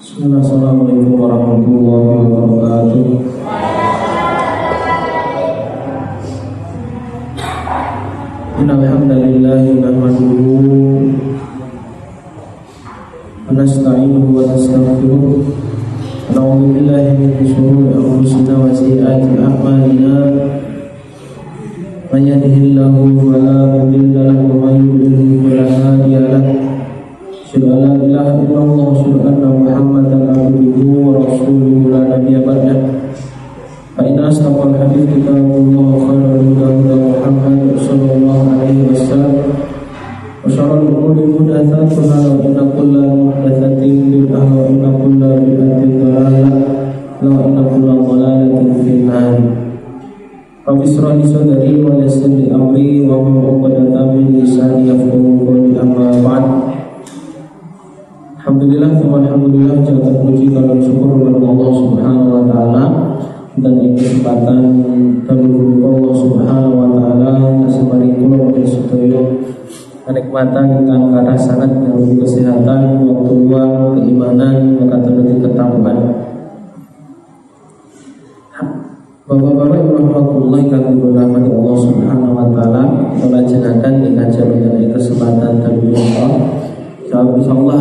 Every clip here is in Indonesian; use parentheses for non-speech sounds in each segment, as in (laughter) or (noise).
Assalamualaikum warahmatullahi wabarakatuh. Innal hamdalillah nahmaduhu wa nasta'inuhu wa nastaghfiruh na'udzu billahi min shururi anfusina wa sayyiati a'malina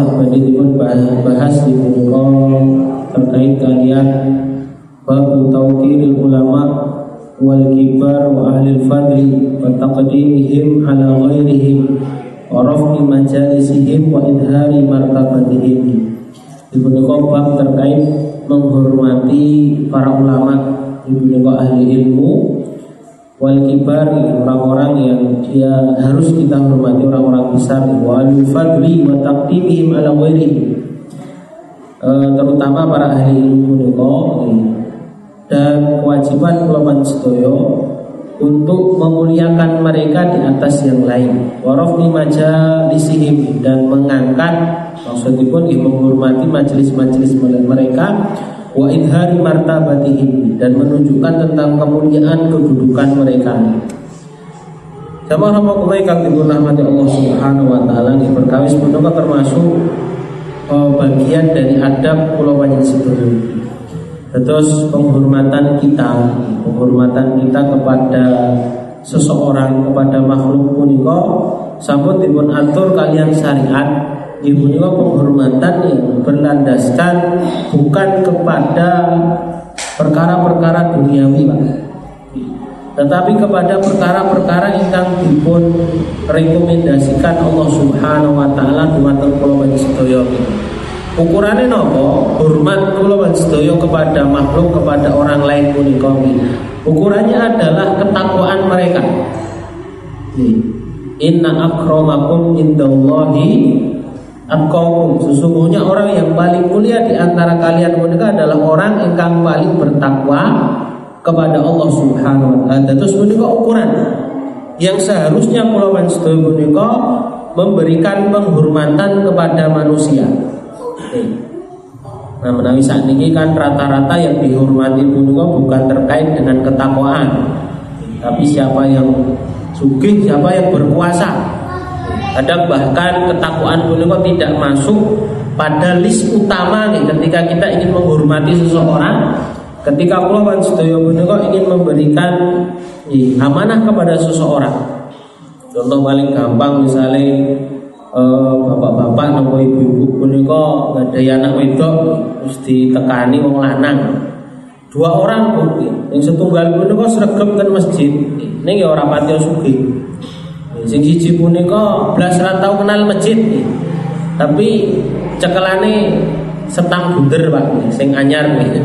Badi pun bahas di buku terkait kalian. Babu tawqiril ulama wal kibar wa ahli fadli wa taqdimihim ala ghairihim wa raf'i majalisihim wa idhari martabatihim. Di buku bab terkait menghormati para ulama di buku ahli ilmu wal kibar orang-orang yang dia harus kita hormati orang-orang besar. Wal fadli wa taqdimihim ala ghairihim e, terutama para ahli ilmu niko dan kewajiban ulama sedoyo untuk memuliakan mereka di atas yang lain. Warafni majalisihim dan mengangkat maksudnya pun menghormati majelis-majelis mereka wa idhari martabatihim dan menunjukkan tentang kemuliaan kedudukan mereka. Sama rahmatullahi kang dirahmati Allah Subhanahu wa taala ini perkawis menika termasuk oh, bagian dari adab kula panjenengan sedaya. Terus penghormatan kita, penghormatan kita kepada seseorang kepada makhluk punika sampun dipun atur kalian syariat Ibu juga penghormatan yang berlandaskan bukan kepada perkara-perkara duniawi Pak tetapi kepada perkara-perkara yang dipun rekomendasikan Allah Subhanahu wa taala dumateng kula sedaya. Ukurannya nopo? Hormat kula sedaya kepada makhluk kepada orang lain punika Ukurannya adalah ketakwaan mereka. Inna akramakum indallahi Atqakum sesungguhnya orang yang paling mulia di antara kalian mereka adalah orang yang paling bertakwa kepada Allah Subhanahu wa taala. Terus menika ukuran yang seharusnya kulawan sedaya menika memberikan penghormatan kepada manusia. Nah, menawi saat ini kan rata-rata yang dihormati punika bukan terkait dengan ketakwaan, tapi siapa yang sugih, siapa yang berkuasa. Kadang bahkan ketakwaan punika tidak masuk pada list utama nih ketika kita ingin menghormati seseorang. Ketika kula wan sedaya punika ingin memberikan ih, amanah kepada seseorang. Contoh paling gampang misalnya eh, bapak-bapak nopo ibu-ibu punika ada anak wedok terus ditekani wong lanang. Dua orang bu, yang setunggal punika sregep kan masjid. Ini ya orang pati sugih. Sing siji punika blas ra tau kenal masjid. Tapi cekelane setang bunder Pak, sing anyar kuwi.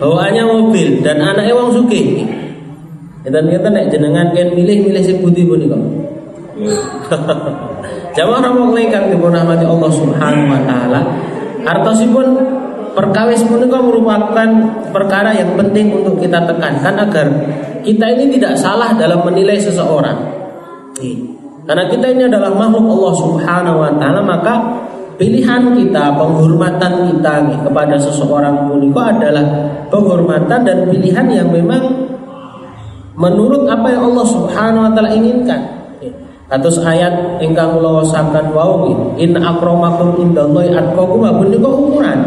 Bawaannya mobil dan anaknya wong sugih. Dan kita nek jenengan kan milih-milih si putih punika. (laughs) Jamaah ramong ingkang dipun rahmati Allah Subhanahu wa taala. Artosipun perkawis punika merupakan perkara yang penting untuk kita tekankan agar kita ini tidak salah dalam menilai seseorang. Karena kita ini adalah makhluk Allah Subhanahu wa taala, maka pilihan kita, penghormatan kita nih, kepada seseorang pun itu adalah penghormatan dan pilihan yang memang menurut apa yang Allah Subhanahu wa taala inginkan. Atus ayat ingkang kula wasakan wau in akramakum indallahi atqakum punika ukuran.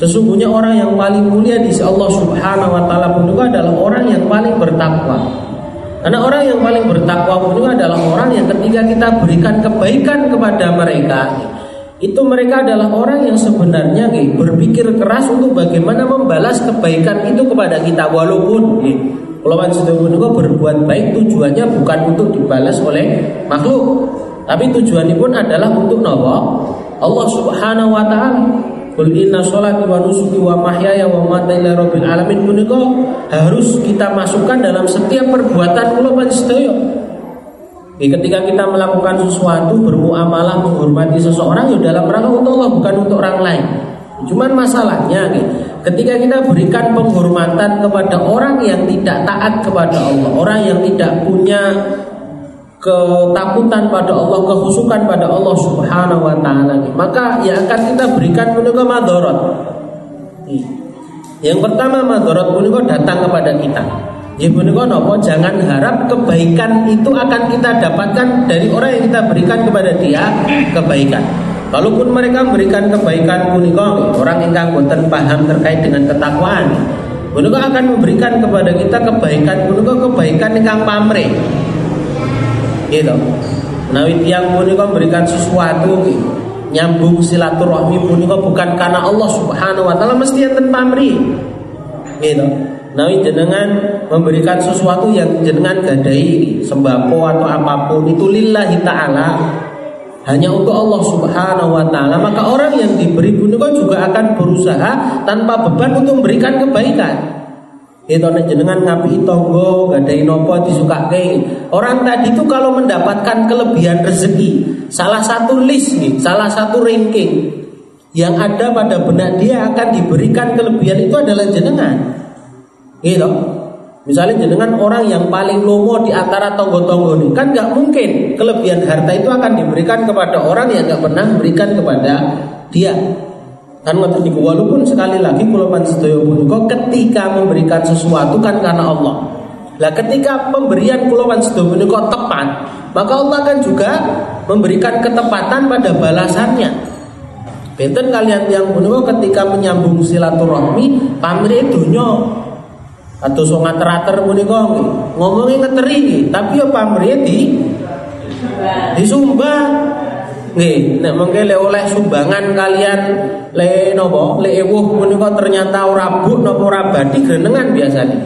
Sesungguhnya orang yang paling mulia di Allah Subhanahu wa taala pun juga adalah orang yang paling bertakwa. Karena orang yang paling bertakwa pun juga adalah orang yang ketika kita berikan kebaikan kepada mereka, itu mereka adalah orang yang sebenarnya berpikir keras untuk bagaimana membalas kebaikan itu kepada kita walaupun pun juga berbuat baik tujuannya bukan untuk dibalas oleh makhluk, tapi tujuannya pun adalah untuk Allah Subhanahu wa taala. Kul inna sholati wa nusuki wa mahyaya wa mamati rabbil alamin. Punika harus kita masukkan dalam setiap perbuatan kula panjenengan ketika kita melakukan sesuatu bermuamalah menghormati seseorang ya dalam rangka untuk Allah bukan untuk orang lain. Cuman masalahnya ketika kita berikan penghormatan kepada orang yang tidak taat kepada Allah, orang yang tidak punya ketakutan pada Allah, kehusukan pada Allah Subhanahu wa taala. Maka yang akan kita berikan menika madorot. Yang pertama madorot menika datang kepada kita. Ya punika nopo jangan harap kebaikan itu akan kita dapatkan dari orang yang kita berikan kepada dia kebaikan. Kalaupun mereka memberikan kebaikan punika orang yang boten paham terkait dengan ketakwaan, punika akan memberikan kepada kita kebaikan punika kebaikan yang pamrih gitu. Nawi tiang punika memberikan sesuatu nyambung silaturahmi punika bukan karena Allah Subhanahu wa taala mesti enten pamri gitu. Nawi jenengan memberikan sesuatu yang jenengan gadai sembako atau apa pun itu lillahi taala. Hanya untuk Allah Subhanahu wa taala maka orang yang diberi punika juga akan berusaha tanpa beban untuk memberikan kebaikan itu nek jenengan ngapi tonggo gadai nopo disukake. Orang tadi itu kalau mendapatkan kelebihan rezeki, salah satu list nih, salah satu ranking yang ada pada benak dia akan diberikan kelebihan itu adalah jenengan. Gitu. Misalnya jenengan orang yang paling lomo di antara tonggo-tonggo ini kan nggak mungkin kelebihan harta itu akan diberikan kepada orang yang nggak pernah memberikan kepada dia. Kan ngoten niku walaupun sekali lagi kula sedaya punika ketika memberikan sesuatu kan karena Allah. Lah ketika pemberian kula sedaya punika tepat, maka Allah akan juga memberikan ketepatan pada balasannya. Benten kalian yang punika ketika menyambung silaturahmi pamrih dunya atau so ngater-ater punika ngomongin ngeteri tapi ya pamrih di disumbang Nih, nek mengke le oleh sumbangan kalian le nopo le ewuh punika ternyata ora but napa ora badi grenengan biasanya.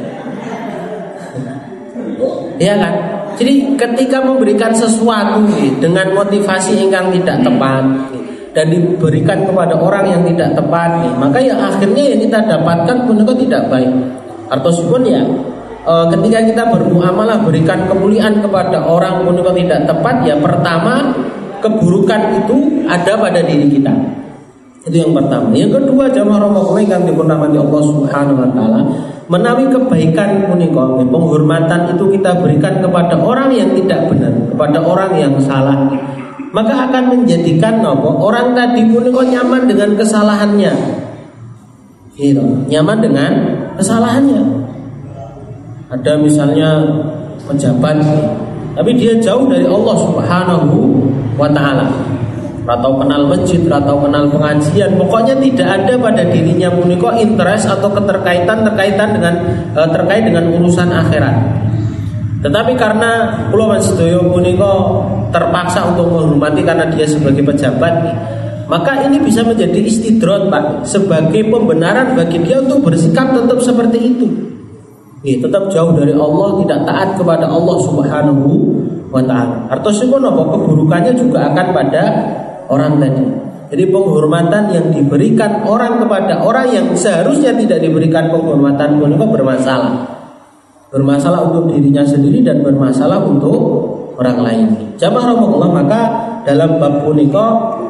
Iya kan? Jadi ketika memberikan sesuatu nih, dengan motivasi yang tidak tepat dan diberikan kepada orang yang tidak tepat nih, maka yang akhirnya yang kita dapatkan punika tidak baik. Artosipun ya e, ketika kita bermuamalah berikan kemuliaan kepada orang punika tidak tepat ya pertama keburukan itu ada pada diri kita. Itu yang pertama. Yang kedua jamaah Ramadan yang dipurnamati Allah Subhanahu wa taala, menawi kebaikan punika penghormatan itu kita berikan kepada orang yang tidak benar, kepada orang yang salah. Maka akan menjadikan apa? Orang tadi punika nyaman dengan kesalahannya. Gitu, nyaman dengan kesalahannya. Ada misalnya pejabat tapi dia jauh dari Allah Subhanahu wa taala. Atau kenal masjid, atau kenal pengajian, pokoknya tidak ada pada dirinya puniko interest atau keterkaitan terkaitan dengan eh, terkait dengan urusan akhirat. Tetapi karena Pulau Mansedoyo puniko terpaksa untuk menghormati karena dia sebagai pejabat, maka ini bisa menjadi istidrot pak sebagai pembenaran bagi dia untuk bersikap tetap seperti itu. Nih, tetap jauh dari Allah, tidak taat kepada Allah Subhanahu wa taala. Artosipun apa keburukannya juga akan pada orang tadi. Jadi penghormatan yang diberikan orang kepada orang yang seharusnya tidak diberikan penghormatan pun itu bermasalah. Bermasalah untuk dirinya sendiri dan bermasalah untuk orang lain. Jamaah Allah maka dalam bab punika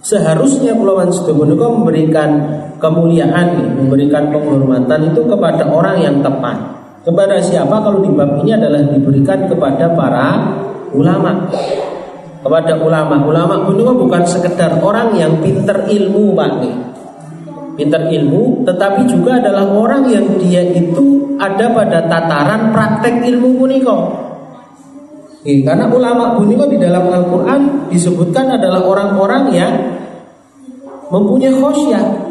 seharusnya Kulawan Sidomunuko memberikan kemuliaan, memberikan penghormatan itu kepada orang yang tepat. Kepada siapa kalau di bab ini adalah diberikan kepada para ulama. Kepada ulama, ulama itu bukan sekedar orang yang pinter ilmu, Pak. Pinter ilmu, tetapi juga adalah orang yang dia itu ada pada tataran praktek ilmu puniko. Karena ulama puniko di dalam Al-Quran disebutkan adalah orang-orang yang mempunyai khosyah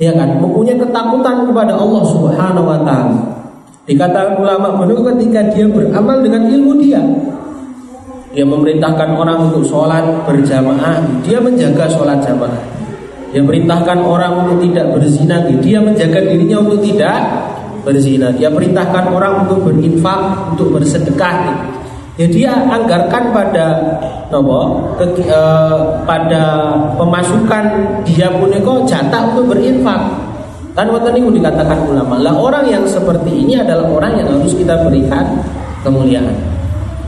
Ya kan, mempunyai ketakutan kepada Allah Subhanahu wa taala. Dikatakan ulama benar ketika dia beramal dengan ilmu dia. Dia memerintahkan orang untuk sholat berjamaah, dia menjaga sholat jamaah. Dia perintahkan orang untuk tidak berzina, dia menjaga dirinya untuk tidak berzina. Dia perintahkan orang untuk berinfak, untuk bersedekah. Ya dia anggarkan pada nopo ke, eh, pada pemasukan dia punya kok jatah untuk berinfak. Kan waktu ini dikatakan ulama, lah orang yang seperti ini adalah orang yang harus kita berikan kemuliaan.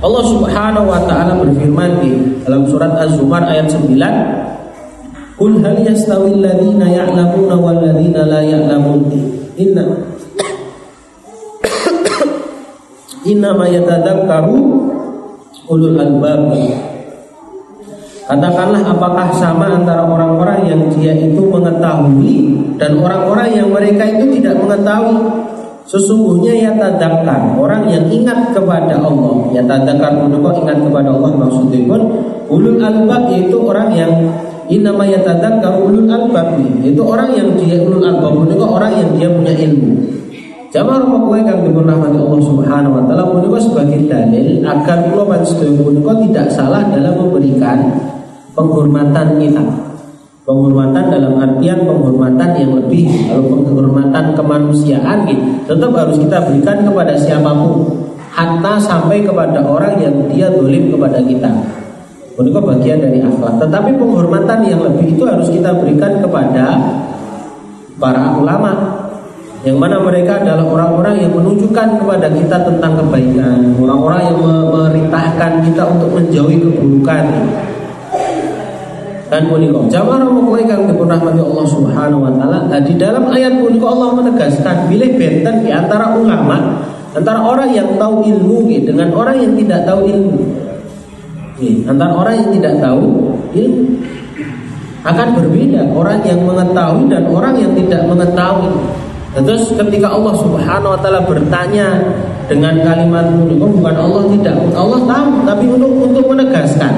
Allah Subhanahu wa taala berfirman di dalam surat Az-Zumar ayat 9 Qul hal yastawi alladziina ya'lamuna wal ladziina la ya'lamun inna (coughs) inna ma yatadzakkaru ulul albab. Katakanlah apakah sama antara orang-orang yang dia itu mengetahui dan orang-orang yang mereka itu tidak mengetahui? Sesungguhnya ya tadakkan orang yang ingat kepada Allah. Ya tadakkan kok ingat kepada Allah maksudnya pun Ulul albab yaitu orang yang Inama ya tadakkan ulul albab. Itu orang yang dia ulul albab kok orang yang dia punya ilmu Jamaah rahmatullahi kang dipun rahmati Allah Subhanahu wa taala punika sebagai dalil agar kula panjenengan punika tidak salah dalam memberikan penghormatan kita. Penghormatan dalam artian penghormatan yang lebih kalau penghormatan kemanusiaan gitu. Tetap harus kita berikan kepada siapa pun hatta sampai kepada orang yang dia dolim kepada kita. Ini bagian dari akhlak. Tetapi penghormatan yang lebih itu harus kita berikan kepada para ulama yang mana mereka adalah orang-orang yang menunjukkan kepada kita tentang kebaikan. Orang-orang yang memerintahkan kita untuk menjauhi keburukan. Dan punika. Jamaah rahmatullahi kang dipun Allah Subhanahu wa taala. Nah, di dalam ayat punika Allah menegaskan bilih benten di antara ulama antara orang yang tahu ilmu dengan orang yang tidak tahu ilmu antara orang yang tidak tahu ilmu. Akan berbeda orang yang mengetahui dan orang yang tidak mengetahui Terus ketika Allah Subhanahu wa taala bertanya dengan kalimat punika bukan Allah tidak Allah tahu tapi untuk untuk menegaskan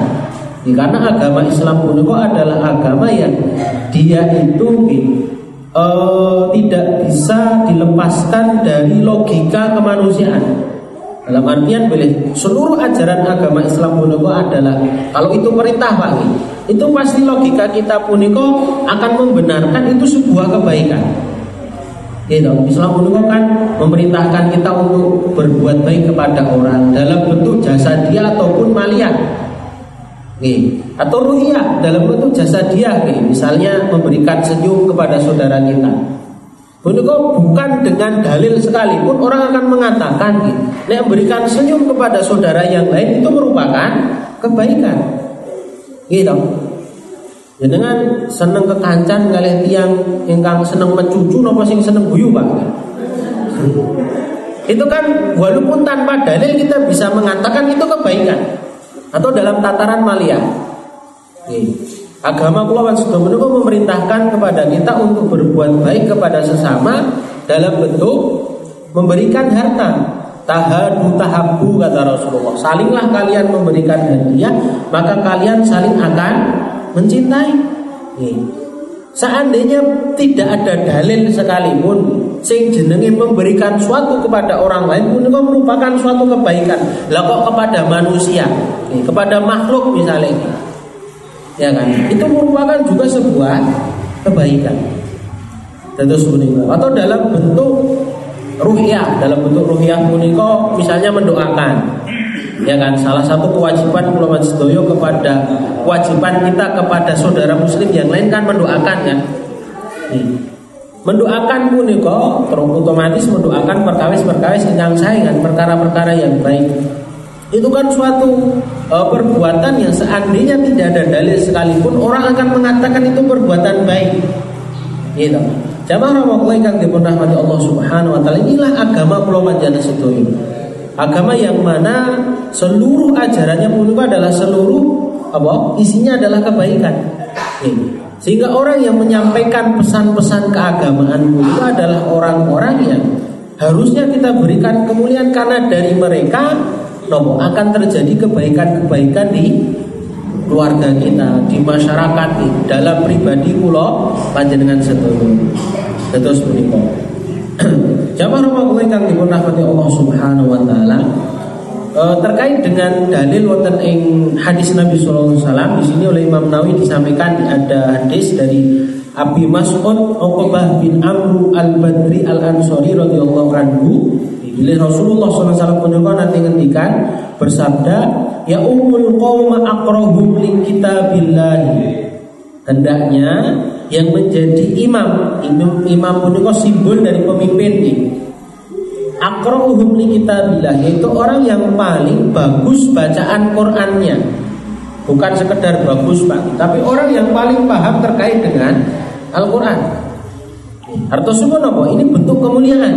Ya, karena agama Islam itu adalah agama yang dia itu uh, tidak bisa dilepaskan dari logika kemanusiaan. Dalam artian boleh seluruh ajaran agama Islam puniko adalah kalau itu perintah Pak itu pasti logika kita puniko akan membenarkan itu sebuah kebaikan. Gitu. Islam puniko kan memerintahkan kita untuk berbuat baik kepada orang dalam bentuk jasa dia ataupun malian. Nih, atau ruhiyah dalam bentuk jasa dia, nih, misalnya memberikan senyum kepada saudara kita. Punika bukan dengan dalil sekalipun orang akan mengatakan nek memberikan senyum kepada saudara yang lain itu merupakan kebaikan. Gitu. Ya dengan seneng kekancan kalian tiang ingkang seneng mencucu nopo sing seneng guyu Pak. itu kan walaupun tanpa dalil kita bisa mengatakan itu kebaikan atau dalam tataran malia. Agama kula sudah menunggu memerintahkan kepada kita untuk berbuat baik kepada sesama dalam bentuk memberikan harta. Tahadu tahabu kata Rasulullah. Salinglah kalian memberikan hadiah, maka kalian saling akan mencintai. Seandainya tidak ada dalil sekalipun sing jenenge memberikan suatu kepada orang lain itu merupakan suatu kebaikan. Lah kok kepada manusia, kepada makhluk misalnya Ya kan? Itu merupakan juga sebuah kebaikan. Tentu punika atau dalam bentuk ruhiyah, dalam bentuk ruhiyah punika misalnya mendoakan ya kan salah satu kewajiban ulama sedoyo kepada kewajiban kita kepada saudara muslim yang lain kan mendoakan kan? Mendoakan punika otomatis mendoakan perkawis-perkawis yang saingan perkara-perkara yang baik. Itu kan suatu e, perbuatan yang seandainya tidak ada dalil sekalipun orang akan mengatakan itu perbuatan baik. Gitu. Jamaah rahmatullahi kang Allah Subhanahu wa taala inilah agama kula manjana Agama yang mana seluruh ajarannya pun adalah seluruh apa? Isinya adalah kebaikan. Sehingga orang yang menyampaikan pesan-pesan keagamaan itu adalah orang-orang yang harusnya kita berikan kemuliaan karena dari mereka nopo akan terjadi kebaikan-kebaikan di keluarga kita, di masyarakat, di dalam pribadi pulau panjenengan setuju. Terus menika. (clears throat) Jamaah rumah kang dipun rahmati Allah Subhanahu wa taala. E, terkait dengan dalil wonten ing hadis Nabi sallallahu alaihi wasallam di sini oleh Imam Nawawi disampaikan ada hadis dari Abi Mas'ud Uqbah bin Amr al-Badri al-Ansori radhiyallahu anhu Bila Rasulullah SAW punika nanti ngendikan bersabda ya umul qauma aqrahum li kitabillah hendaknya yang menjadi imam. Imam, imam punika simbol dari pemimpin ini. Akrohum li kitabillah yaitu orang yang paling bagus bacaan Qur'annya. Bukan sekedar bagus Pak tapi orang yang paling paham terkait dengan Al-Quran. Artosipun apa? Ini bentuk kemuliaan.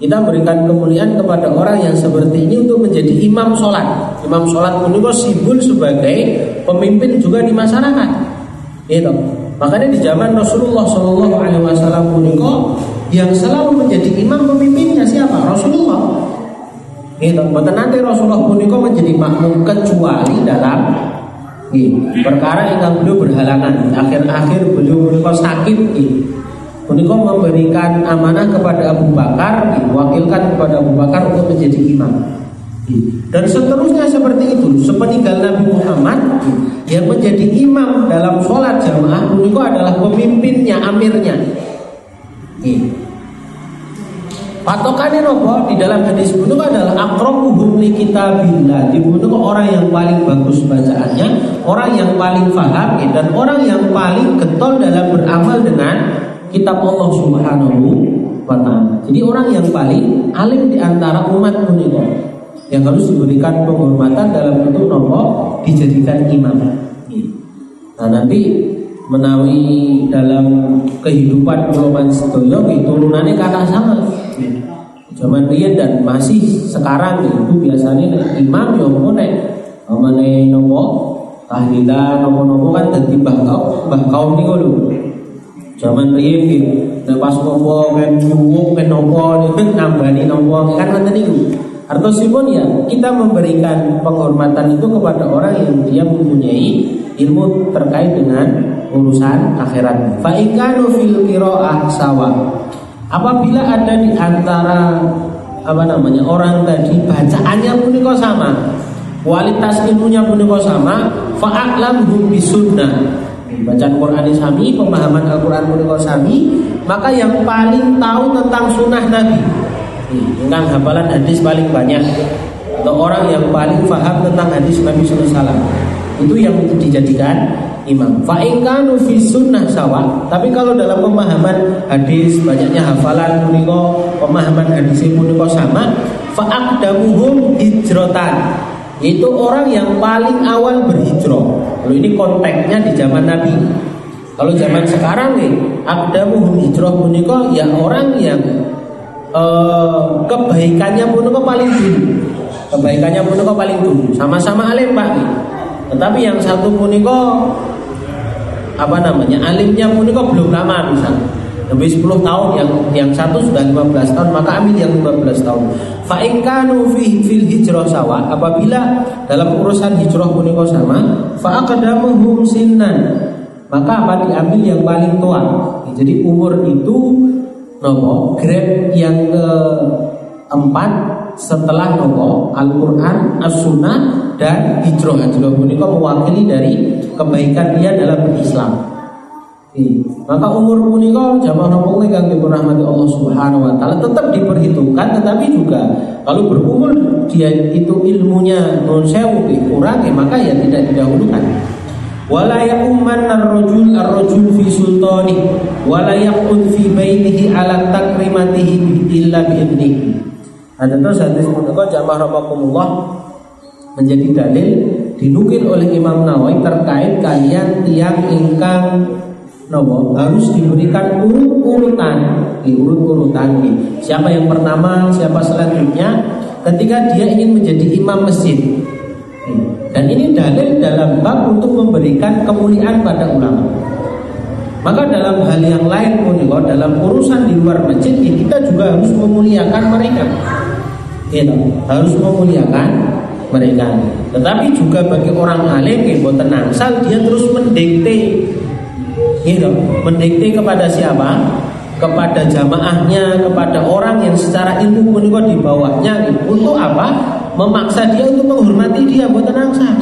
Kita berikan kemuliaan kepada orang yang seperti ini untuk menjadi imam sholat. Imam sholat itu simbol sebagai pemimpin juga di masyarakat. Gitu. Makanya di zaman Rasulullah Shallallahu Alaihi Wasallam yang selalu menjadi imam pemimpinnya siapa? Rasulullah. Gitu. Maka nanti Rasulullah puniko menjadi makmum kecuali dalam gitu. perkara yang beliau berhalangan. Akhir-akhir beliau puniko sakit. Gitu. Puniko memberikan amanah kepada Abu Bakar, gitu. wakilkan kepada Abu Bakar untuk menjadi imam. Dan seterusnya seperti itu. Sepeninggal Nabi Muhammad yang menjadi imam dalam sholat jamaah itu adalah pemimpinnya, amirnya. Patokannya nopo di dalam hadis itu adalah akrobuhum li kitabillah. Di itu orang yang paling bagus bacaannya, orang yang paling faham dan orang yang paling getol dalam beramal dengan kitab Allah Subhanahu wa taala. Jadi orang yang paling alim di antara umat punika yang harus diberikan penghormatan dalam bentuk nopo dijadikan imam. Nah nanti menawi dalam kehidupan Pulau Sedoyo turunannya kata sama. Zaman dia dan masih sekarang itu biasanya imam mau nek amane nopo tahlilan nopo-nopo kan dadi bakau bakau nih lho. Zaman riyen nek pas nopo kan nyuwuk kan nopo nambani nopo kan ngoten niku. Artosipun ya kita memberikan penghormatan itu kepada orang yang dia mempunyai ilmu terkait dengan urusan akhirat. Fa'ikanu fil kiroah sawa. Apabila ada di antara apa namanya orang tadi bacaannya pun kok sama, kualitas ilmunya pun kok sama, fa'aklam bisunnah. Bacaan Quran sami, pemahaman Al-Quran pun sami, maka yang paling tahu tentang sunnah Nabi tentang hafalan hadis paling banyak atau orang yang paling paham tentang hadis Nabi SAW itu yang dijadikan imam. Fa'ingkanu fi sunnah sawa. Tapi kalau dalam pemahaman hadis banyaknya hafalan puniko pemahaman hadis puniko sama. Fa'akdamuhum hijrotan. Itu orang yang paling awal berhijrah. Lalu ini konteksnya di zaman Nabi. Kalau zaman sekarang nih, akdamuhum hijrah puniko ya orang yang uh, kebaikannya pun kok paling dulu. Kebaikannya pun kok paling dulu. Sama-sama alim Pak. Tetapi yang satu pun kok apa namanya alimnya pun kok belum lama misalnya lebih 10 tahun yang yang satu sudah 15 tahun maka ambil yang 15 tahun fa fi fil hijrah sawa apabila dalam urusan hijrah punika sama fa aqdamuhum sinnan maka apa diambil yang paling tua jadi umur itu nopo? Grade yang keempat setelah nopo Al-Quran, As-Sunnah dan Hijrah. Hijrah kok mewakili dari kebaikan dia dalam berislam maka umur punika jamaah nopo kang dirahmati Allah Subhanahu wa taala tetap diperhitungkan tetapi juga kalau berumur dia itu ilmunya non sewu kurang ya maka ya tidak didahulukan wala ya'umman ar-rajul ar-rajul fi sultani wala yaqud fi baitihi ala takrimatihi illa bi idnihi ada terus hadis punika jamaah rahimakumullah menjadi dalil dinukil oleh Imam Nawawi terkait kalian tiang ingkang nopo harus diberikan urut-urutan. Urut-urutan siapa yang pertama siapa selanjutnya? Ketika dia ingin menjadi imam masjid dan ini dalil dalam bab untuk memberikan kemuliaan pada ulama. Maka dalam hal yang lain pun juga dalam urusan di luar masjid ya kita juga harus memuliakan mereka. Gitu, harus memuliakan mereka. Tetapi juga bagi orang alim yang tenang, sal dia terus mendikte gitu, mendikte kepada siapa? kepada jamaahnya, kepada orang yang secara ilmu punika di bawahnya untuk apa? Memaksa dia untuk menghormati dia buat tenang sah.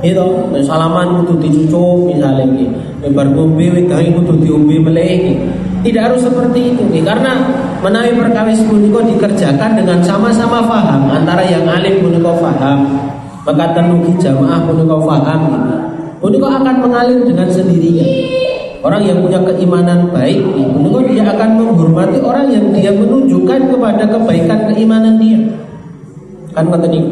Itu salaman untuk dicucuk misalnya ini, lebar ngombe wedangi kudu diombe meleh Tidak harus seperti itu nih, karena menawi perkawis punika dikerjakan dengan sama-sama faham antara yang alim punika faham, maka tenugi jamaah punika faham. Punika akan mengalir dengan sendirinya. Orang yang punya keimanan baik menurut dia akan menghormati orang yang dia menunjukkan kepada kebaikan keimanan dia. Kan kata ini.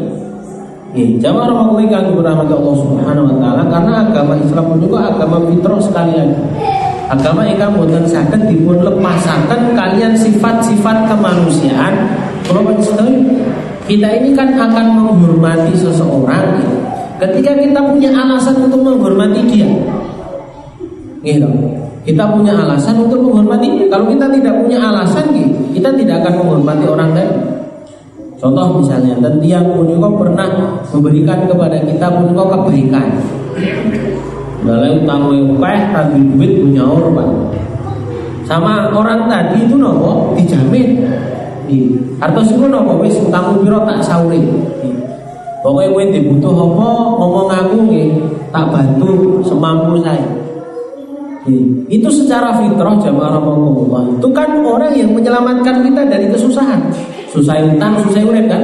Jamaah rahmatullahi kang dirahmati Allah Subhanahu wa taala karena agama Islam juga agama fitrah sekalian. Agama ikan boten saged dipun lepasaken kalian sifat-sifat kemanusiaan. Kalau kita ini kan akan menghormati seseorang ketika kita punya alasan untuk menghormati dia. Gitu. Kita punya alasan untuk menghormati. Kalau kita tidak punya alasan, gitu, kita tidak akan menghormati orang lain. Contoh misalnya, dan tiang puniko pernah memberikan kepada kita puniko kebaikan. Balai utang ukeh tadi duit punya orang. Sama orang tadi itu nopo dijamin. Atau suku nopo wis utangmu piro tak sauri. Pokoknya kowe dibutuh apa ngomong aku nggih tak bantu semampu saya. Itu secara fitrah jamaah rahmatullah. Itu kan orang yang menyelamatkan kita dari kesusahan. Susah utang, susah urip kan?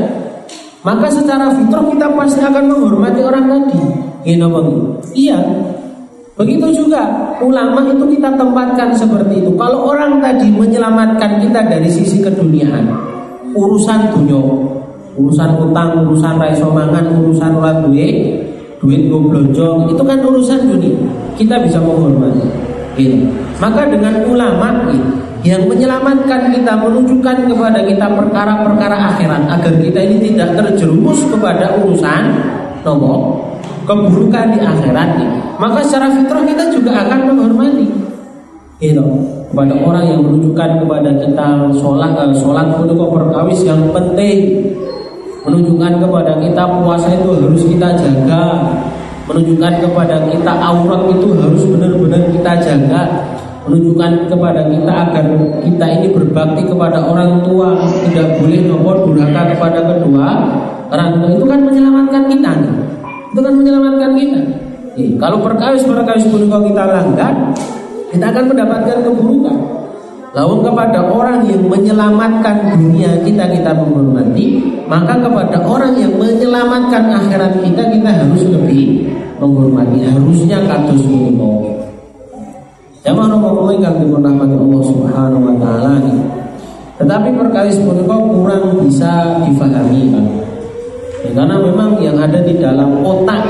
Maka secara fitrah kita pasti akan menghormati orang tadi. Iya, iya. Begitu juga ulama itu kita tempatkan seperti itu. Kalau orang tadi menyelamatkan kita dari sisi keduniaan, urusan dunia, urusan utang, urusan raiso mangan, urusan orang duit, duit gue itu kan urusan dunia. Kita bisa menghormati. Gitu. Maka dengan ulama gitu, yang menyelamatkan kita menunjukkan kepada kita perkara-perkara akhirat agar kita ini tidak terjerumus kepada urusan nopo keburukan di akhirat gitu. maka secara fitrah kita juga akan menghormati gitu. Kepada orang yang menunjukkan kepada kita sholat uh, sholat untuk perkawis yang penting. Menunjukkan kepada kita puasa itu harus kita jaga. Menunjukkan kepada kita aurat itu harus benar-benar kita jaga menunjukkan kepada kita agar kita ini berbakti kepada orang tua tidak boleh nomor durhaka kepada kedua orang tua itu kan menyelamatkan kita nih. itu kan menyelamatkan kita nih, kalau perkawis perkawis pun kalau kita langgar kita akan mendapatkan keburukan Lalu kepada orang yang menyelamatkan dunia kita kita menghormati, maka kepada orang yang menyelamatkan akhirat kita kita harus lebih menghormati. Harusnya kados menika. Jamaah nomor kang dirahmati Allah Subhanahu wa taala Tetapi perkawis punika kurang bisa difahami kan. Ya, karena memang yang ada di dalam otak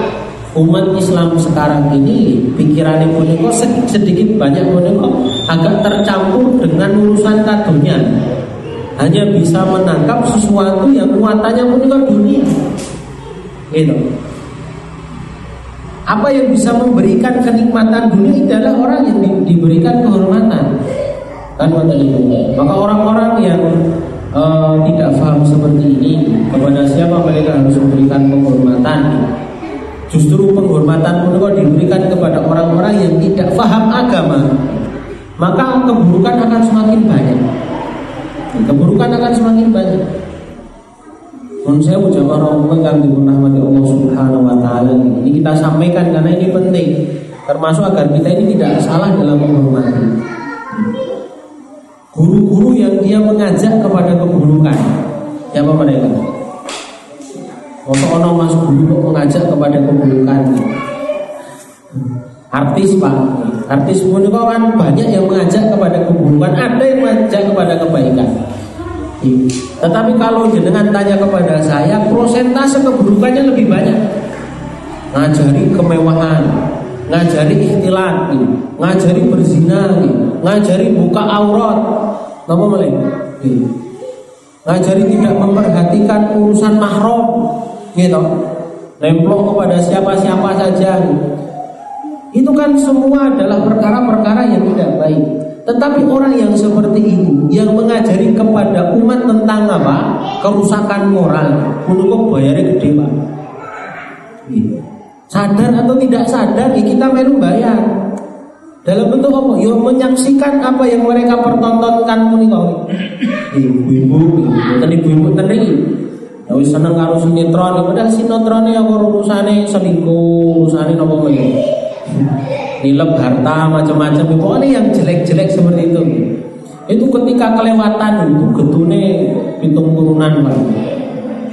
umat Islam sekarang ini pikirannya punika sedikit banyak punika agak tercampur dengan urusan kadunya. Hanya bisa menangkap sesuatu yang muatannya punika dunia. Gitu apa yang bisa memberikan kenikmatan dunia adalah orang yang di, diberikan kehormatan kan maka orang-orang yang uh, tidak paham seperti ini kepada siapa mereka harus memberikan penghormatan Justru penghormatan menika diberikan kepada orang-orang yang tidak paham agama, maka keburukan akan semakin banyak. Keburukan akan semakin banyak. Mun saya ucap orang yang dirahmati Allah kita sampaikan karena ini penting. Termasuk agar kita ini tidak salah dalam menghormati. Guru-guru yang dia mengajak kepada keburukan, siapa mereka? Untuk ono mas guru kok mengajak kepada keburukan Artis pak. Artis pun kan banyak yang mengajak kepada keburukan Ada yang mengajak kepada kebaikan. Tetapi kalau dengan tanya kepada saya Prosentase keburukannya lebih banyak Ngajari kemewahan. Ngajari ikhtilat. Ngajari berzina. Ngajari buka aurat. Nama mulai Ngajari tidak memperhatikan urusan mahram. Gitu nemplok kepada siapa-siapa saja. Itu kan semua adalah perkara-perkara yang tidak baik. Tetapi orang yang seperti itu yang mengajari kepada umat tentang apa? Kerusakan moral. Menurut bayarnya gede pak. Gitu. Sadar atau tidak sadar ya kita melu bayar Dalam bentuk apa? Ya menyaksikan apa yang mereka pertontonkan menika. Ibu-ibu, mboten ibu-ibu tadi. Ya wis seneng karo sinetron, ya padahal sinetrone ya urusane selingkuh, urusane napa wae. Nilep harta macam-macam, pokoknya yang jelek-jelek seperti itu. Itu ketika kelewatan itu getune pitung turunan Pak.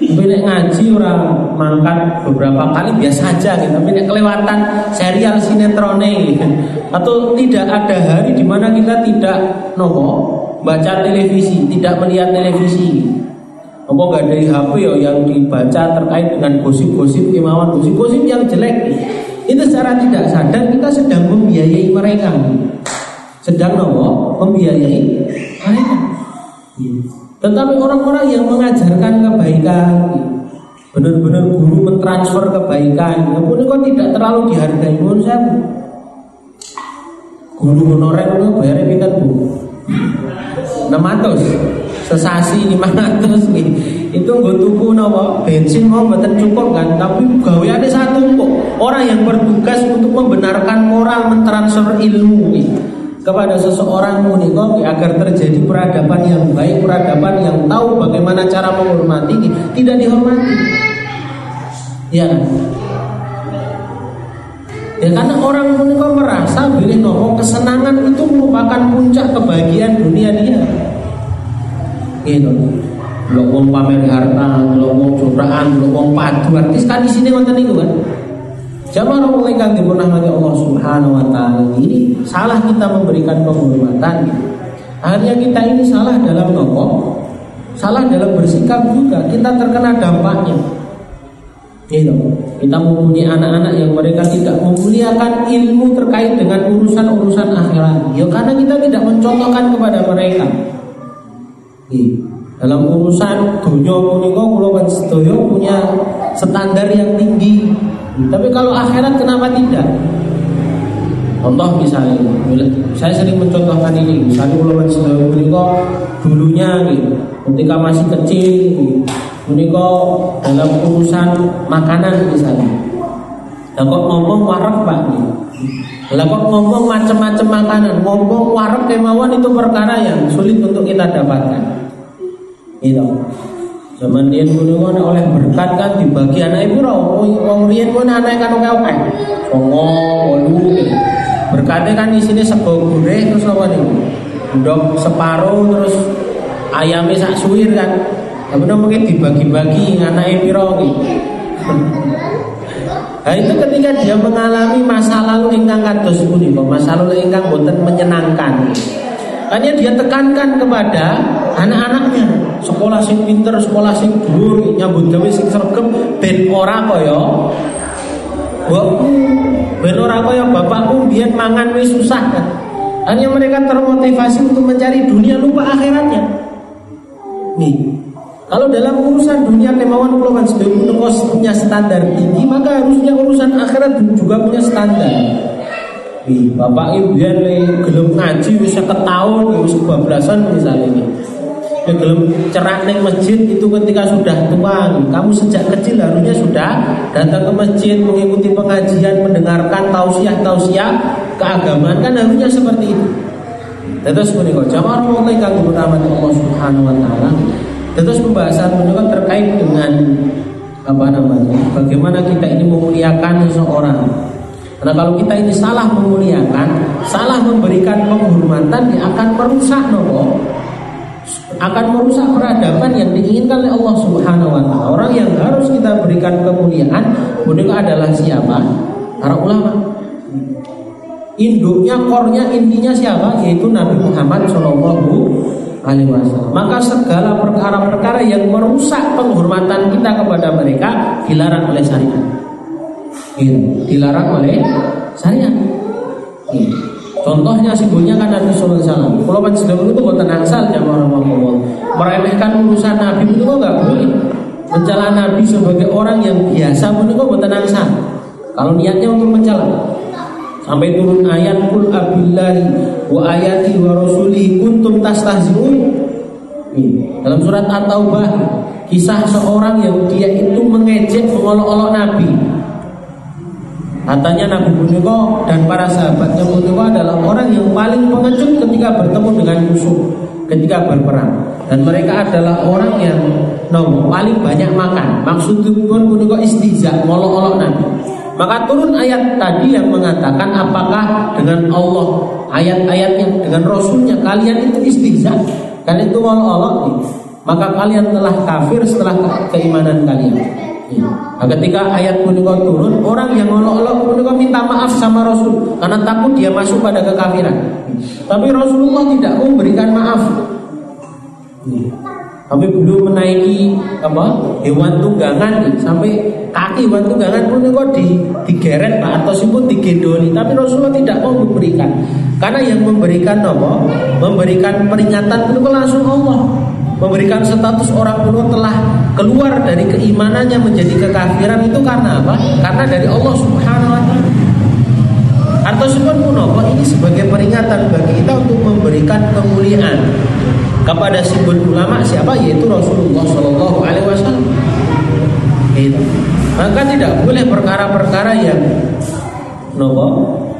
Tapi ngaji orang mangkat beberapa kali biasa aja gitu. Tapi nek kelewatan serial sinetrone gitu. Atau tidak ada hari di mana kita tidak nopo baca televisi, tidak melihat televisi. Apa gak dari HP ya yang dibaca terkait dengan gosip-gosip kemauan gosip-gosip yang jelek. Itu secara tidak sadar kita sedang membiayai mereka. Sedang nopo membiayai mereka. Tetapi orang-orang yang mengajarkan kebaikan, benar-benar guru mentransfer kebaikan, ya pun kok tidak terlalu dihargai pun saya. Guru honorer itu bayarnya kita bu, 600 sesasi 500 nih. Itu gue tuku nopo? Bensin mau betul cukup kan? Tapi gawe ada satu kok orang yang bertugas untuk membenarkan moral mentransfer ilmu nih kepada seseorang munikoh agar terjadi peradaban yang baik, peradaban yang tahu bagaimana cara menghormati, tidak dihormati. Ya Ya karena orang munikoh merasa pilih nopo kesenangan itu merupakan puncak kebahagiaan dunia dia. Gitu. Lo pamer harta, lo wong cobraan, lo wong padu artis kan di sini nonton itu kan. Allah yang dirahmati Allah Subhanahu wa taala ini salah kita memberikan penghormatan. Akhirnya kita ini salah dalam nopo, salah dalam bersikap juga. Kita terkena dampaknya. Gitu. Kita mempunyai anak-anak yang mereka tidak memuliakan ilmu terkait dengan urusan-urusan akhirat. Ya karena kita tidak mencontohkan kepada mereka. Gitu. Dalam urusan dunia punika punya standar yang tinggi tapi kalau akhirat kenapa tidak? Contoh misalnya, saya sering mencontohkan ini. Misalnya kalau sedaya menika dulunya gitu, ketika masih kecil gitu, menika dalam urusan makanan misalnya. Lah kok ngomong warek Pak gitu. Lah kok ngomong macam-macam makanan, ngomong warek kemauan itu perkara yang sulit untuk kita dapatkan. Gitu. Zaman dia dulu kan oleh berkat kan dibagi anak ibu roh, wong riyen pun anak kan. Oke, songo, bolu, berkatnya kan di sini sego gurih terus apa nih, dok separuh terus ayamnya sak suwir kan, tapi mungkin dibagi-bagi anak ibu roh Nah itu ketika dia mengalami masa lalu ingkang kados punika, masa lalu ingkang boten menyenangkan. Hanya dia tekankan kepada anak-anaknya sekolah sing pinter sekolah sing dhuwur nyambut gawe sing sregep ben ora kaya. Mbokku ben ora kaya bapakku biyen mangan wis susah. Kan hanya mereka termotivasi untuk mencari dunia lupa akhiratnya. Nih kalau dalam urusan dunia kemauan kemauan sebagai punya standar tinggi maka harusnya urusan akhirat juga punya standar. Nih, bapak ibu biar gelem ngaji bisa ketahuan wis kebablasan misalnya ini ya belum cerak neng masjid itu ketika sudah tua kamu sejak kecil harusnya sudah datang ke masjid mengikuti pengajian mendengarkan tausiah tausiah keagamaan kan harusnya seperti itu. Terus menikah jamaah mulai rahmat Allah Subhanahu Wa Taala. Terus pembahasan menunjukkan terkait dengan apa namanya bagaimana kita ini memuliakan seseorang. Karena kalau kita ini salah memuliakan, salah memberikan penghormatan, dia akan merusak nopo akan merusak peradaban yang diinginkan oleh Allah Subhanahu wa taala. Orang yang harus kita berikan kemuliaan bukan adalah siapa? Para ulama. Induknya, kornya, intinya siapa? Yaitu Nabi Muhammad Shallallahu Alaihi Wasallam. Maka segala perkara-perkara yang merusak penghormatan kita kepada mereka dilarang oleh syariat. Gitu. Dilarang oleh syariat. Contohnya simbolnya kan Nabi Sallallahu Alaihi Wasallam. Kalau sedang itu bukan asal jamaah Allah. Meremehkan urusan Nabi itu kok nggak boleh. Mencela Nabi sebagai orang yang biasa pun itu bukan asal. Kalau niatnya untuk mencela. Sampai turun ayat kul abillahi wa ayati wa rasulihi kuntum tastahzi'un. Dalam surat At-Taubah kisah seorang yang dia itu mengejek mengolok-olok Nabi Katanya Nabi Buniko dan para sahabatnya Buniko adalah orang yang paling pengecut ketika bertemu dengan musuh ketika berperang. Dan mereka adalah orang yang no, paling banyak makan. Maksudnya pun Buniko istiza molok-olok Nabi. Maka turun ayat tadi yang mengatakan apakah dengan Allah ayat-ayatnya dengan Rasulnya kalian itu istiza kalian itu molok-olok. Maka kalian telah kafir setelah keimanan kalian Nah, ketika ayat punika turun, orang yang ngolok-olok punika minta maaf sama Rasul karena takut dia masuk pada kekafiran. Tapi Rasulullah tidak memberikan maaf. Tapi belum menaiki apa hewan tunggangan sampai kaki hewan tunggangan pun kok di digeret pak atau pun digendoli. Tapi Rasulullah tidak mau memberikan karena yang memberikan apa? Memberikan peringatan itu langsung Allah memberikan status orang kuno telah keluar dari keimanannya menjadi kekafiran itu karena apa? Karena dari Allah Subhanahu wa taala. Atau kuno ini sebagai peringatan bagi kita untuk memberikan kemuliaan kepada simbol ulama siapa yaitu Rasulullah Shallallahu Alaihi Wasallam. Itu. Maka tidak boleh perkara-perkara yang nopo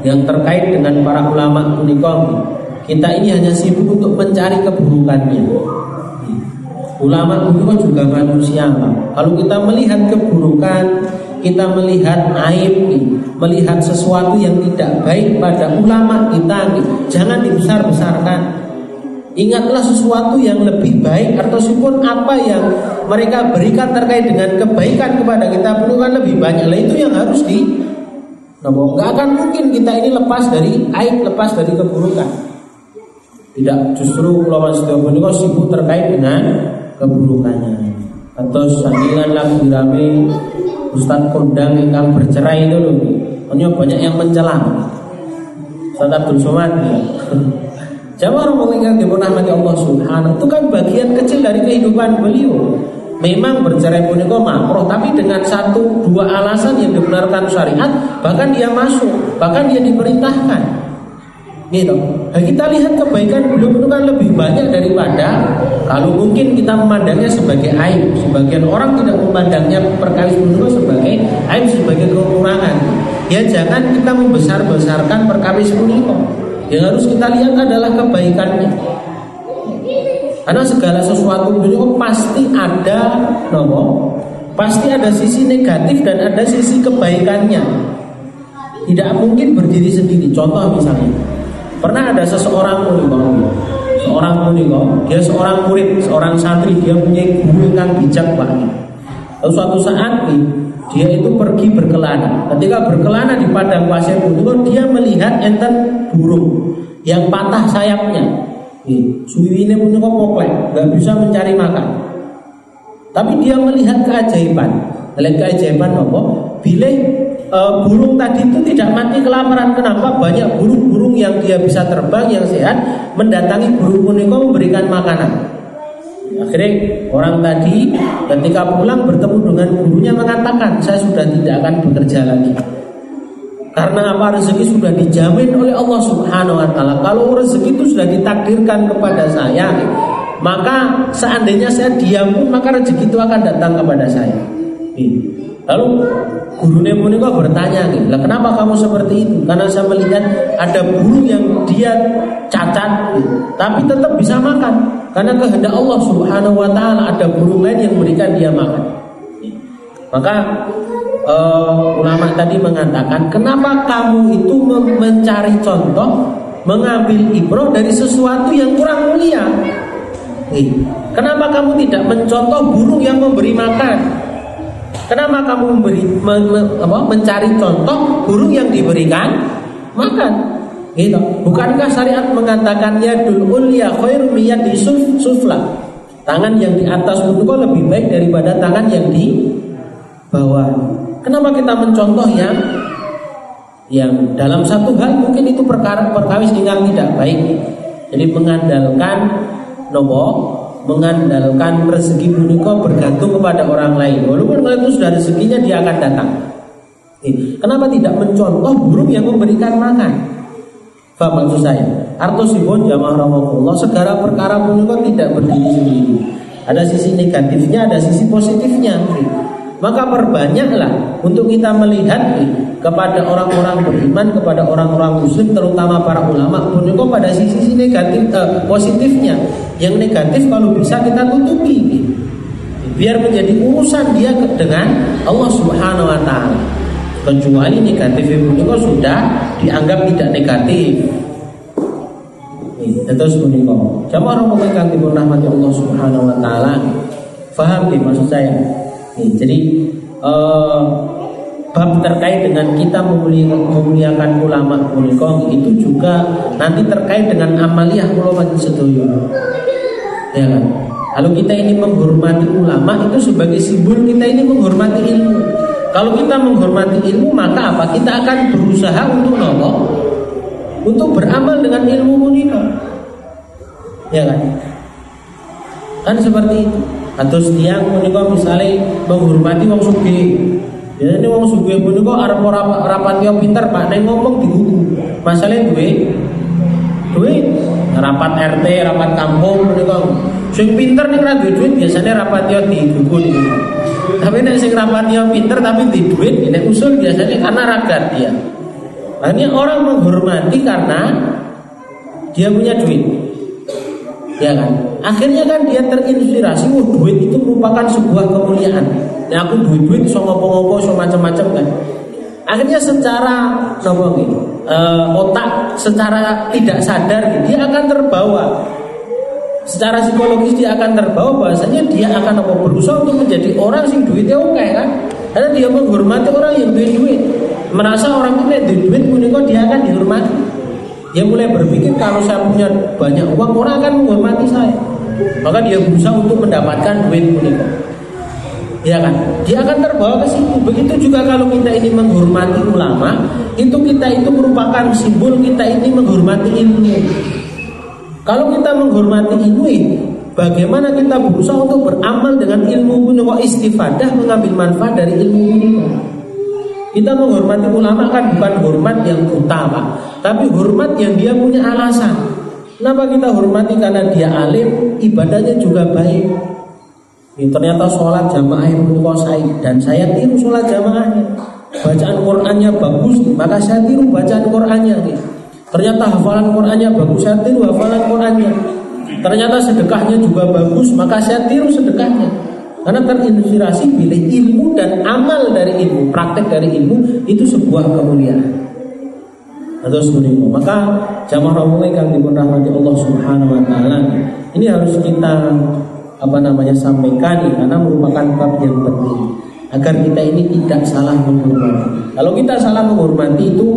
yang terkait dengan para ulama unikom. Kita ini hanya sibuk untuk mencari keburukannya. Ulama itu kan juga manusia Pak. Kalau kita melihat keburukan, kita melihat aib, melihat sesuatu yang tidak baik pada ulama kita, jangan dibesar-besarkan. Ingatlah sesuatu yang lebih baik atau ataupun apa yang mereka berikan terkait dengan kebaikan kepada kita perlu kan lebih banyak. Lah itu yang harus di Nggak akan mungkin kita ini lepas dari aib, lepas dari keburukan. Tidak justru ulama setiap sibuk terkait dengan keburukannya atau sambilan lagu rame Ustadz kondang yang bercerai itu loh banyak yang mencela Ustadz Abdul Somad (laughs) ya. Orang yang dirahmati Allah Subhanahu itu kan bagian kecil dari kehidupan beliau. Memang bercerai pun itu makruh, tapi dengan satu dua alasan yang dibenarkan syariat, bahkan dia masuk, bahkan dia diperintahkan. Gitu. Nah, kita lihat kebaikan beliau itu kan lebih banyak daripada kalau mungkin kita memandangnya sebagai aib. Sebagian orang tidak memandangnya perkara beliau sebagai aib, sebagai kekurangan. Ya jangan kita membesar-besarkan perkara beliau. Yang harus kita lihat adalah kebaikannya. Karena segala sesuatu beliau pasti ada nopo, pasti ada sisi negatif dan ada sisi kebaikannya. Tidak mungkin berdiri sendiri. Contoh misalnya, Pernah ada seseorang punika, seorang punika, dia seorang murid, seorang santri, dia punya guru yang bijak banget. Lalu suatu saat nih, dia itu pergi berkelana. Ketika berkelana di padang pasir punika, dia melihat enten burung yang patah sayapnya. ini punika poklek, nggak bisa mencari makan. Tapi dia melihat keajaiban. Melihat keajaiban apa? Bila uh, burung tadi itu tidak mati kelaparan. Kenapa? Banyak burung-burung yang dia bisa terbang yang sehat mendatangi burung puniko memberikan makanan. Akhirnya orang tadi ketika pulang bertemu dengan gurunya mengatakan saya sudah tidak akan bekerja lagi. Karena apa rezeki sudah dijamin oleh Allah Subhanahu wa taala. Kalau rezeki itu sudah ditakdirkan kepada saya, maka seandainya saya diam pun maka rezeki itu akan datang kepada saya. Lalu gurunya punika bertanya lah kenapa kamu seperti itu? Karena saya melihat ada burung yang dia cacat, tapi tetap bisa makan. Karena kehendak Allah Subhanahu Wa Taala ada burung lain yang memberikan dia makan. Maka uh, ulama tadi mengatakan, kenapa kamu itu mencari contoh, mengambil ibrah dari sesuatu yang kurang mulia? Kenapa kamu tidak mencontoh burung yang memberi makan? Kenapa kamu memberi me, me, apa, mencari contoh burung yang diberikan makan? Gitu. Bukankah syariat mengatakan yadul ulya khairu miyadi sufla? Tangan yang di atas itu lebih baik daripada tangan yang di bawah. Kenapa kita mencontoh yang yang dalam satu hal mungkin itu perkara perkawis dengan tidak baik. Jadi mengandalkan nopo mengandalkan rezeki punika bergantung kepada orang lain. Walaupun kalau itu sudah rezekinya dia akan datang. Kenapa tidak mencontoh burung yang memberikan makan? Faham maksud saya? Artosipun jamaah rahmatullah segala perkara punika tidak berdiri sendiri. Ada sisi negatifnya, ada sisi positifnya. Maka perbanyaklah untuk kita melihat kepada orang-orang beriman, kepada orang-orang muslim, terutama para ulama, menunjukkan pada sisi-sisi negatif, eh, positifnya. Yang negatif kalau bisa kita tutupi, biar menjadi urusan dia dengan Allah Subhanahu Wa Taala. Kecuali negatif itu sudah dianggap tidak negatif. Terus menikah. Jamaah orang dipun rahmati Allah Subhanahu Wa Taala. Faham maksud saya? Jadi uh, bab terkait dengan kita memuliakan ulama punika itu juga nanti terkait dengan amaliyah ulama sedoyo. Ya kan? Kalau kita ini menghormati ulama itu sebagai simbol kita ini menghormati ilmu. Kalau kita menghormati ilmu maka apa? Kita akan berusaha untuk nopo? Untuk beramal dengan ilmu punika. Ya kan? Kan seperti itu. Atau setiang menika misalnya menghormati wong sugih. Ya ini wong sugih punika arep rapat rapat yo pinter Pak nek ngomong digugu. Masalahnya duwe duit rapat RT, rapat kampung menika. Sing pinter ning ra duit biasanya rapat yo niku. Tapi nek sing rapat yo pinter tapi di duit nek usul biasanya karena ragat dia. Ini orang menghormati karena dia punya duit ya kan? Akhirnya kan dia terinspirasi wah duit itu merupakan sebuah kemuliaan. Ya aku duit duit so ngopo-ngopo so macam-macam kan? Akhirnya secara nopo gitu, uh, otak secara tidak sadar gitu, dia akan terbawa. Secara psikologis dia akan terbawa bahasanya dia akan apa berusaha untuk menjadi orang sing duitnya oke okay, kan? Karena dia menghormati orang yang duit duit merasa orang itu duit duit dia akan dihormati dia mulai berpikir kalau saya punya banyak uang orang akan menghormati saya. Maka dia berusaha untuk mendapatkan duit menikah. Ya kan? Dia akan terbawa ke situ. Begitu juga kalau kita ini menghormati ulama, itu kita itu merupakan simbol kita ini menghormati ilmu. Kalau kita menghormati ilmu, bagaimana kita berusaha untuk beramal dengan ilmu punya istifadah mengambil manfaat dari ilmu ini? Kita menghormati ulama kan bukan hormat yang utama, tapi hormat yang dia punya alasan. Kenapa kita hormati? Karena dia alim, ibadahnya juga baik. Ini ternyata sholat jamaah yang menguasai dan saya tiru sholat jamaahnya. Bacaan Qurannya bagus, maka saya tiru bacaan Qurannya. Ternyata hafalan Qurannya bagus, saya tiru hafalan Qurannya. Ternyata sedekahnya juga bagus, maka saya tiru sedekahnya. Karena terinspirasi bila ilmu dan amal dari ilmu, praktek dari ilmu itu sebuah kemuliaan. Atau seperti Maka jamaah Rabbul yang diberi rahmati Allah Subhanahu Wa Taala ini harus kita apa namanya sampaikan karena merupakan bab yang penting agar kita ini tidak salah menghormati. Kalau kita salah menghormati itu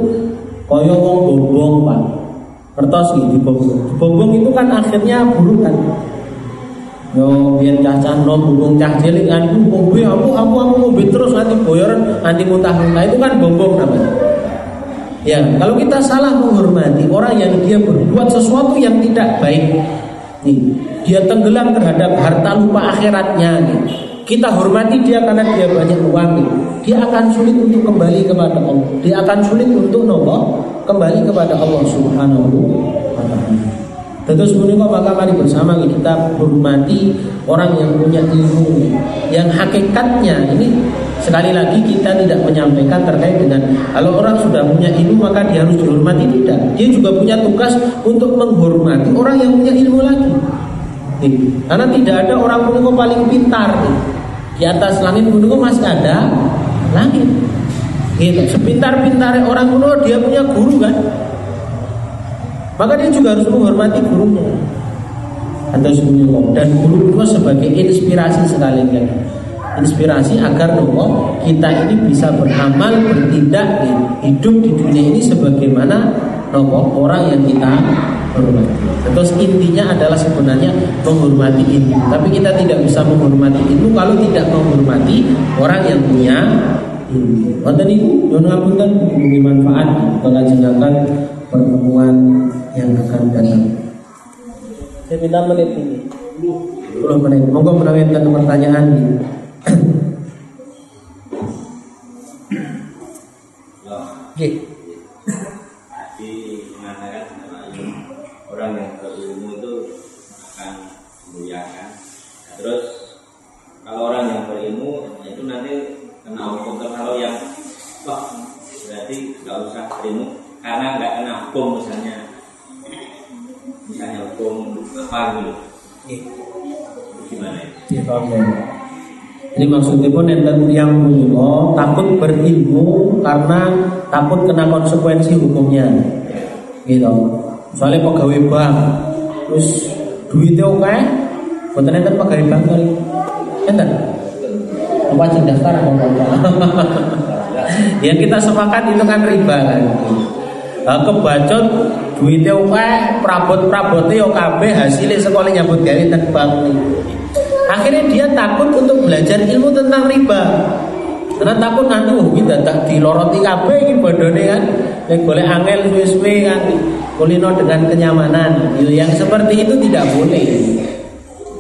koyo wong bombong pak. Kertas gitu. Bombong itu kan akhirnya buruk kan. Yo biar cah nom bubung cah cilik kan bubung aku aku aku mau terus nanti boyor nanti muntah-muntah itu kan bombong namanya. Ya, kalau kita salah menghormati orang yang dia berbuat sesuatu yang tidak baik, nih, dia tenggelam terhadap harta lupa akhiratnya, nih. Kita hormati dia karena dia banyak uang, nih. dia akan sulit untuk kembali kepada Allah. Dia akan sulit untuk nopo kembali kepada Allah Subhanahu wa taala. Tentu sebenarnya maka mari bersama kita hormati orang yang punya ilmu. Yang hakikatnya ini sekali lagi kita tidak menyampaikan terkait dengan kalau orang sudah punya ilmu maka dia harus dihormati. Tidak dia juga punya tugas untuk menghormati orang yang punya ilmu lagi. Karena tidak ada orang punya paling pintar di atas langit punika masih ada langit. Gitu sepintar-pintar orang kuno dia punya guru kan maka dia juga harus menghormati gurunya atau semuanya dan guru itu sebagai inspirasi sekali lagi inspirasi agar nopo kita ini bisa beramal bertindak hidup di dunia ini sebagaimana nopo orang yang kita hormati. Terus intinya adalah sebenarnya menghormati ilmu. Tapi kita tidak bisa menghormati ilmu kalau tidak menghormati orang yang punya ilmu. Wonten niku nyuwun ngapunten manfaat kalajengaken pertemuan yang akan datang. Seminar menit ini. 10 menit. Monggo menawarkan pertanyaan. Oke. Tadi mengatakan orang yang berilmu itu akan dimuliakan. Terus kalau orang yang berilmu itu nanti kena hukum. Kalau yang wah berarti nggak usah berilmu karena nggak kena hukum misalnya misalnya hukum apa gitu iya. gimana ya? Iya, ya. Jadi maksudnya pun yang milo takut berilmu karena takut kena konsekuensi hukumnya, gitu. Soalnya pegawai bank, terus duitnya oke, bukan enten pegawai bank kali, enten. Apa aja daftar? yang (laughs) kita sepakat itu kan riba kan. Gitu. Nah, kebacot duitnya oke, prabot-prabotnya yo kabeh hasilnya sekolah nyambut gawe terbang Akhirnya dia takut untuk belajar ilmu tentang riba. Karena takut nanti oh kita tak diloroti kabeh iki bodone kan. Nek boleh angel suwe-suwe kan kulino dengan kenyamanan. Yang seperti itu tidak boleh.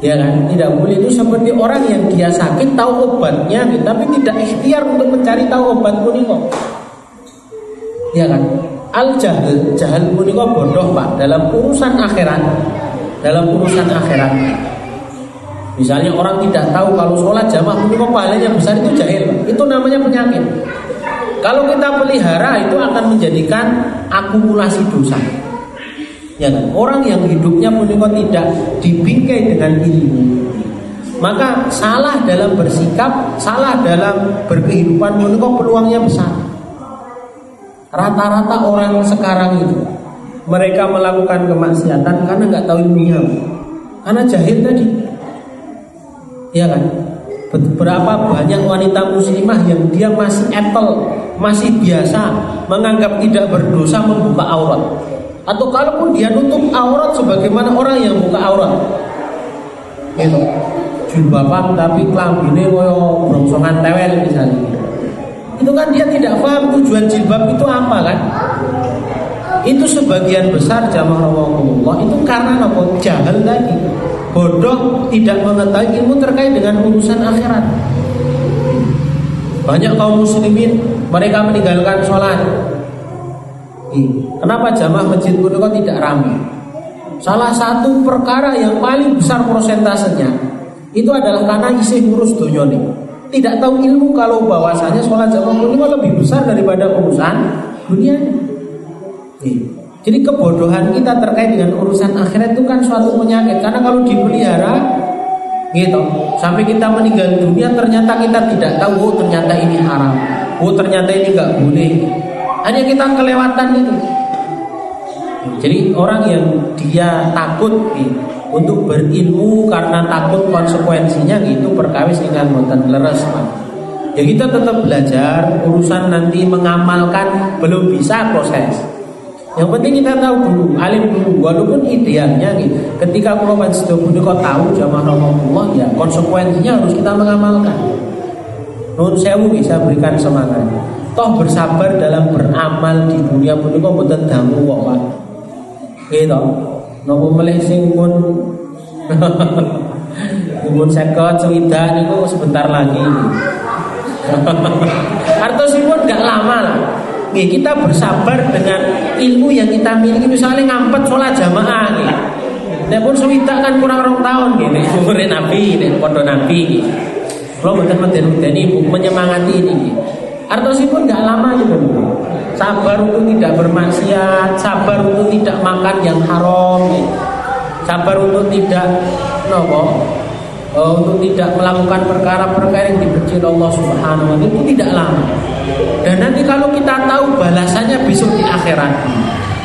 Ya kan? Tidak boleh itu seperti orang yang dia sakit tahu obatnya tapi tidak ikhtiar untuk mencari tahu obat puniko. Ya kan? Al jahil, jahil punika bodoh Pak dalam urusan akhirat. Dalam urusan akhirat. Misalnya orang tidak tahu kalau sholat jamaah punika pahalanya besar itu jahil. Itu namanya penyakit. Kalau kita pelihara itu akan menjadikan akumulasi dosa. Ya? Orang yang hidupnya punika tidak dibingkai dengan ilmu, maka salah dalam bersikap, salah dalam berkehidupan punika peluangnya besar. Rata-rata orang sekarang itu mereka melakukan kemaksiatan karena nggak tahu ilmunya, karena jahil tadi. Ya kan? Berapa banyak wanita muslimah yang dia masih apple, masih biasa menganggap tidak berdosa membuka aurat. Atau kalaupun dia nutup aurat sebagaimana orang yang buka aurat. Gitu. Jilbaban tapi klambine koyo brongsongan tewel misalnya itu kan dia tidak paham tujuan jilbab itu apa kan? Itu sebagian besar jamaah Allah itu karena apa? Jahil lagi. Bodoh tidak mengetahui ilmu terkait dengan urusan akhirat. Banyak kaum muslimin mereka meninggalkan sholat. Kenapa jamaah masjid itu tidak ramai salah satu perkara yang paling besar prosentasenya itu adalah karena isi ngurus dunia nih tidak tahu ilmu kalau bahwasanya sholat jamaah ini lebih besar daripada urusan dunia. Jadi kebodohan kita terkait dengan urusan akhirat itu kan suatu penyakit. Karena kalau dipelihara gitu sampai kita meninggal dunia ternyata kita tidak tahu oh ternyata ini haram. Oh ternyata ini nggak boleh. Hanya kita kelewatan itu. Jadi orang yang dia takut gitu, untuk berilmu karena takut konsekuensinya gitu perkawis dengan boten leres Pak. Ya kita tetap belajar urusan nanti mengamalkan belum bisa proses. Yang penting kita tahu dulu, alim dulu, walaupun idealnya gitu. Ketika kalau sudah punya kau tahu jamaah Rasulullah ya konsekuensinya harus kita mengamalkan. Nun sewu bisa berikan semangat. Toh bersabar dalam beramal di dunia pun kau betul kok Pak. Gitu. Nopo melih sing pun pun (laughs) sekot sewidak niku sebentar lagi. (laughs) Artosipun gak lama lah. Nih, kita bersabar dengan ilmu yang kita miliki misalnya ngampet sholat jamaah nih. Nek pun sewidak kan kurang orang tahun gini, umure Nabi, nek pondok Nabi. Kalau bukan medeni menyemangati ini. Artosipun gak lama juga sabar untuk tidak bermaksiat, sabar untuk tidak makan yang haram, sabar untuk tidak nopo, uh, untuk tidak melakukan perkara-perkara yang dibenci Allah Subhanahu wa taala. Itu tidak lama. Dan nanti kalau kita tahu balasannya besok di akhirat,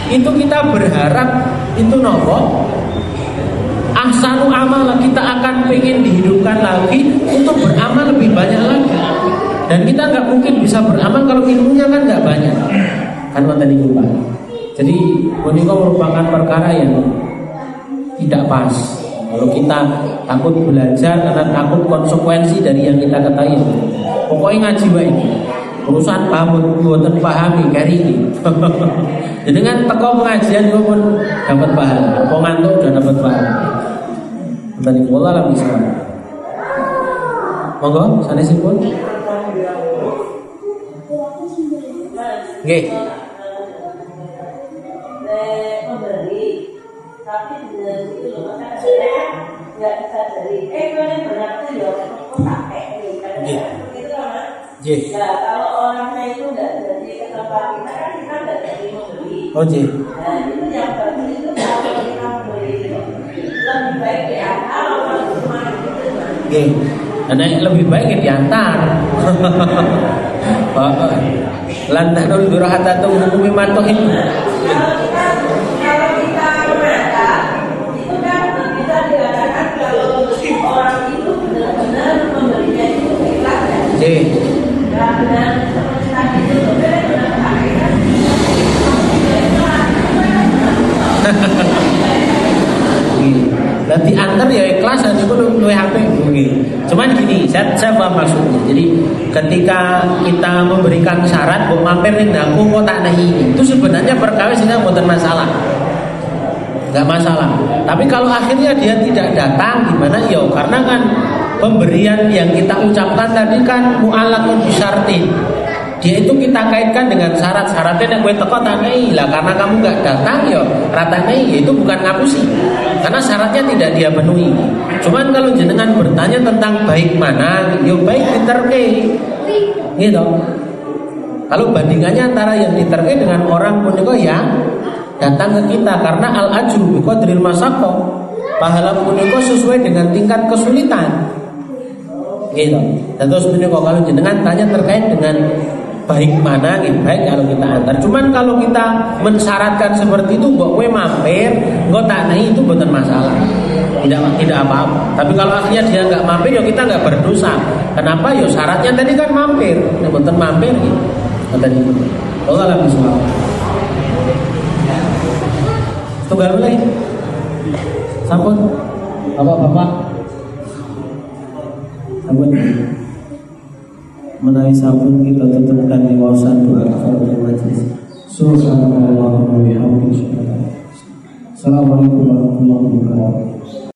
itu kita berharap itu nopo ahsanu amal kita akan pengen dihidupkan lagi untuk beramal lebih banyak dan kita nggak mungkin bisa beramal kalau ilmunya kan nggak banyak. Kan tadi lupa. Jadi menikah merupakan perkara yang tidak pas. Kalau kita takut belajar karena takut konsekuensi dari yang kita ketahui. Pokoknya ngaji baik. Urusan paham buatan pahami kari ini. (laughs) Jadi kan teko pengajian itu pun dapat pahala. Kok ngantuk udah dapat pahala. Tadi pola lah bisa. Monggo, sana pun. Nggih. Memberi, tapi itu nggak bisa dari. Eh, benar ya, pakai Nggih. Nah, kalau orangnya itu nggak jadi ke tempat kita kan kita nggak jadi membeli. Oh, Nah, itu yang bagus itu kalau kita membeli itu lebih Oke, karena lebih baik diantar. (laughs) Lantas nul durahata tu hukumi matohin. Jadi, Nanti antar ya ikhlas dan itu lu HP Cuman gini, saya, saya paham maksudnya. Jadi ketika kita memberikan syarat buat mampir nih aku kok tak nahi itu sebenarnya perkara sehingga bukan masalah. Gak masalah. Tapi kalau akhirnya dia tidak datang gimana ya? Karena kan pemberian yang kita ucapkan tadi kan mu'alakun bisyartin dia itu kita kaitkan dengan syarat-syaratnya yang gue teko tanai lah karena kamu nggak datang yo ratanai ya itu bukan ngapusi. Karena syaratnya tidak dia penuhi. Cuman kalau jenengan bertanya tentang baik mana yo baik diterke. Gitu kalau bandingannya antara yang diterke dengan orang puniko yang datang ke kita. Karena al ajru biqadril masako pahala puniko sesuai dengan tingkat kesulitan. Gitu dan terus puniko kalau jenengan tanya terkait dengan baik mana gitu baik kalau kita antar. Cuman kalau kita mensyaratkan seperti itu buat gue mampir gue tak naik itu bukan masalah. Tidak tidak apa-apa. Tapi kalau akhirnya dia nggak mampir ya kita nggak berdosa. Kenapa? Ya syaratnya tadi kan mampir. Ya bukan mampir gitu tadi Allah lagi semua tunggal mulai. Sampun. Bapak bapak sampun menawi sampun kita tutupkan di wawasan doa kafaratul majlis. Subhanallah wa. Assalamualaikum warahmatullahi wabarakatuh.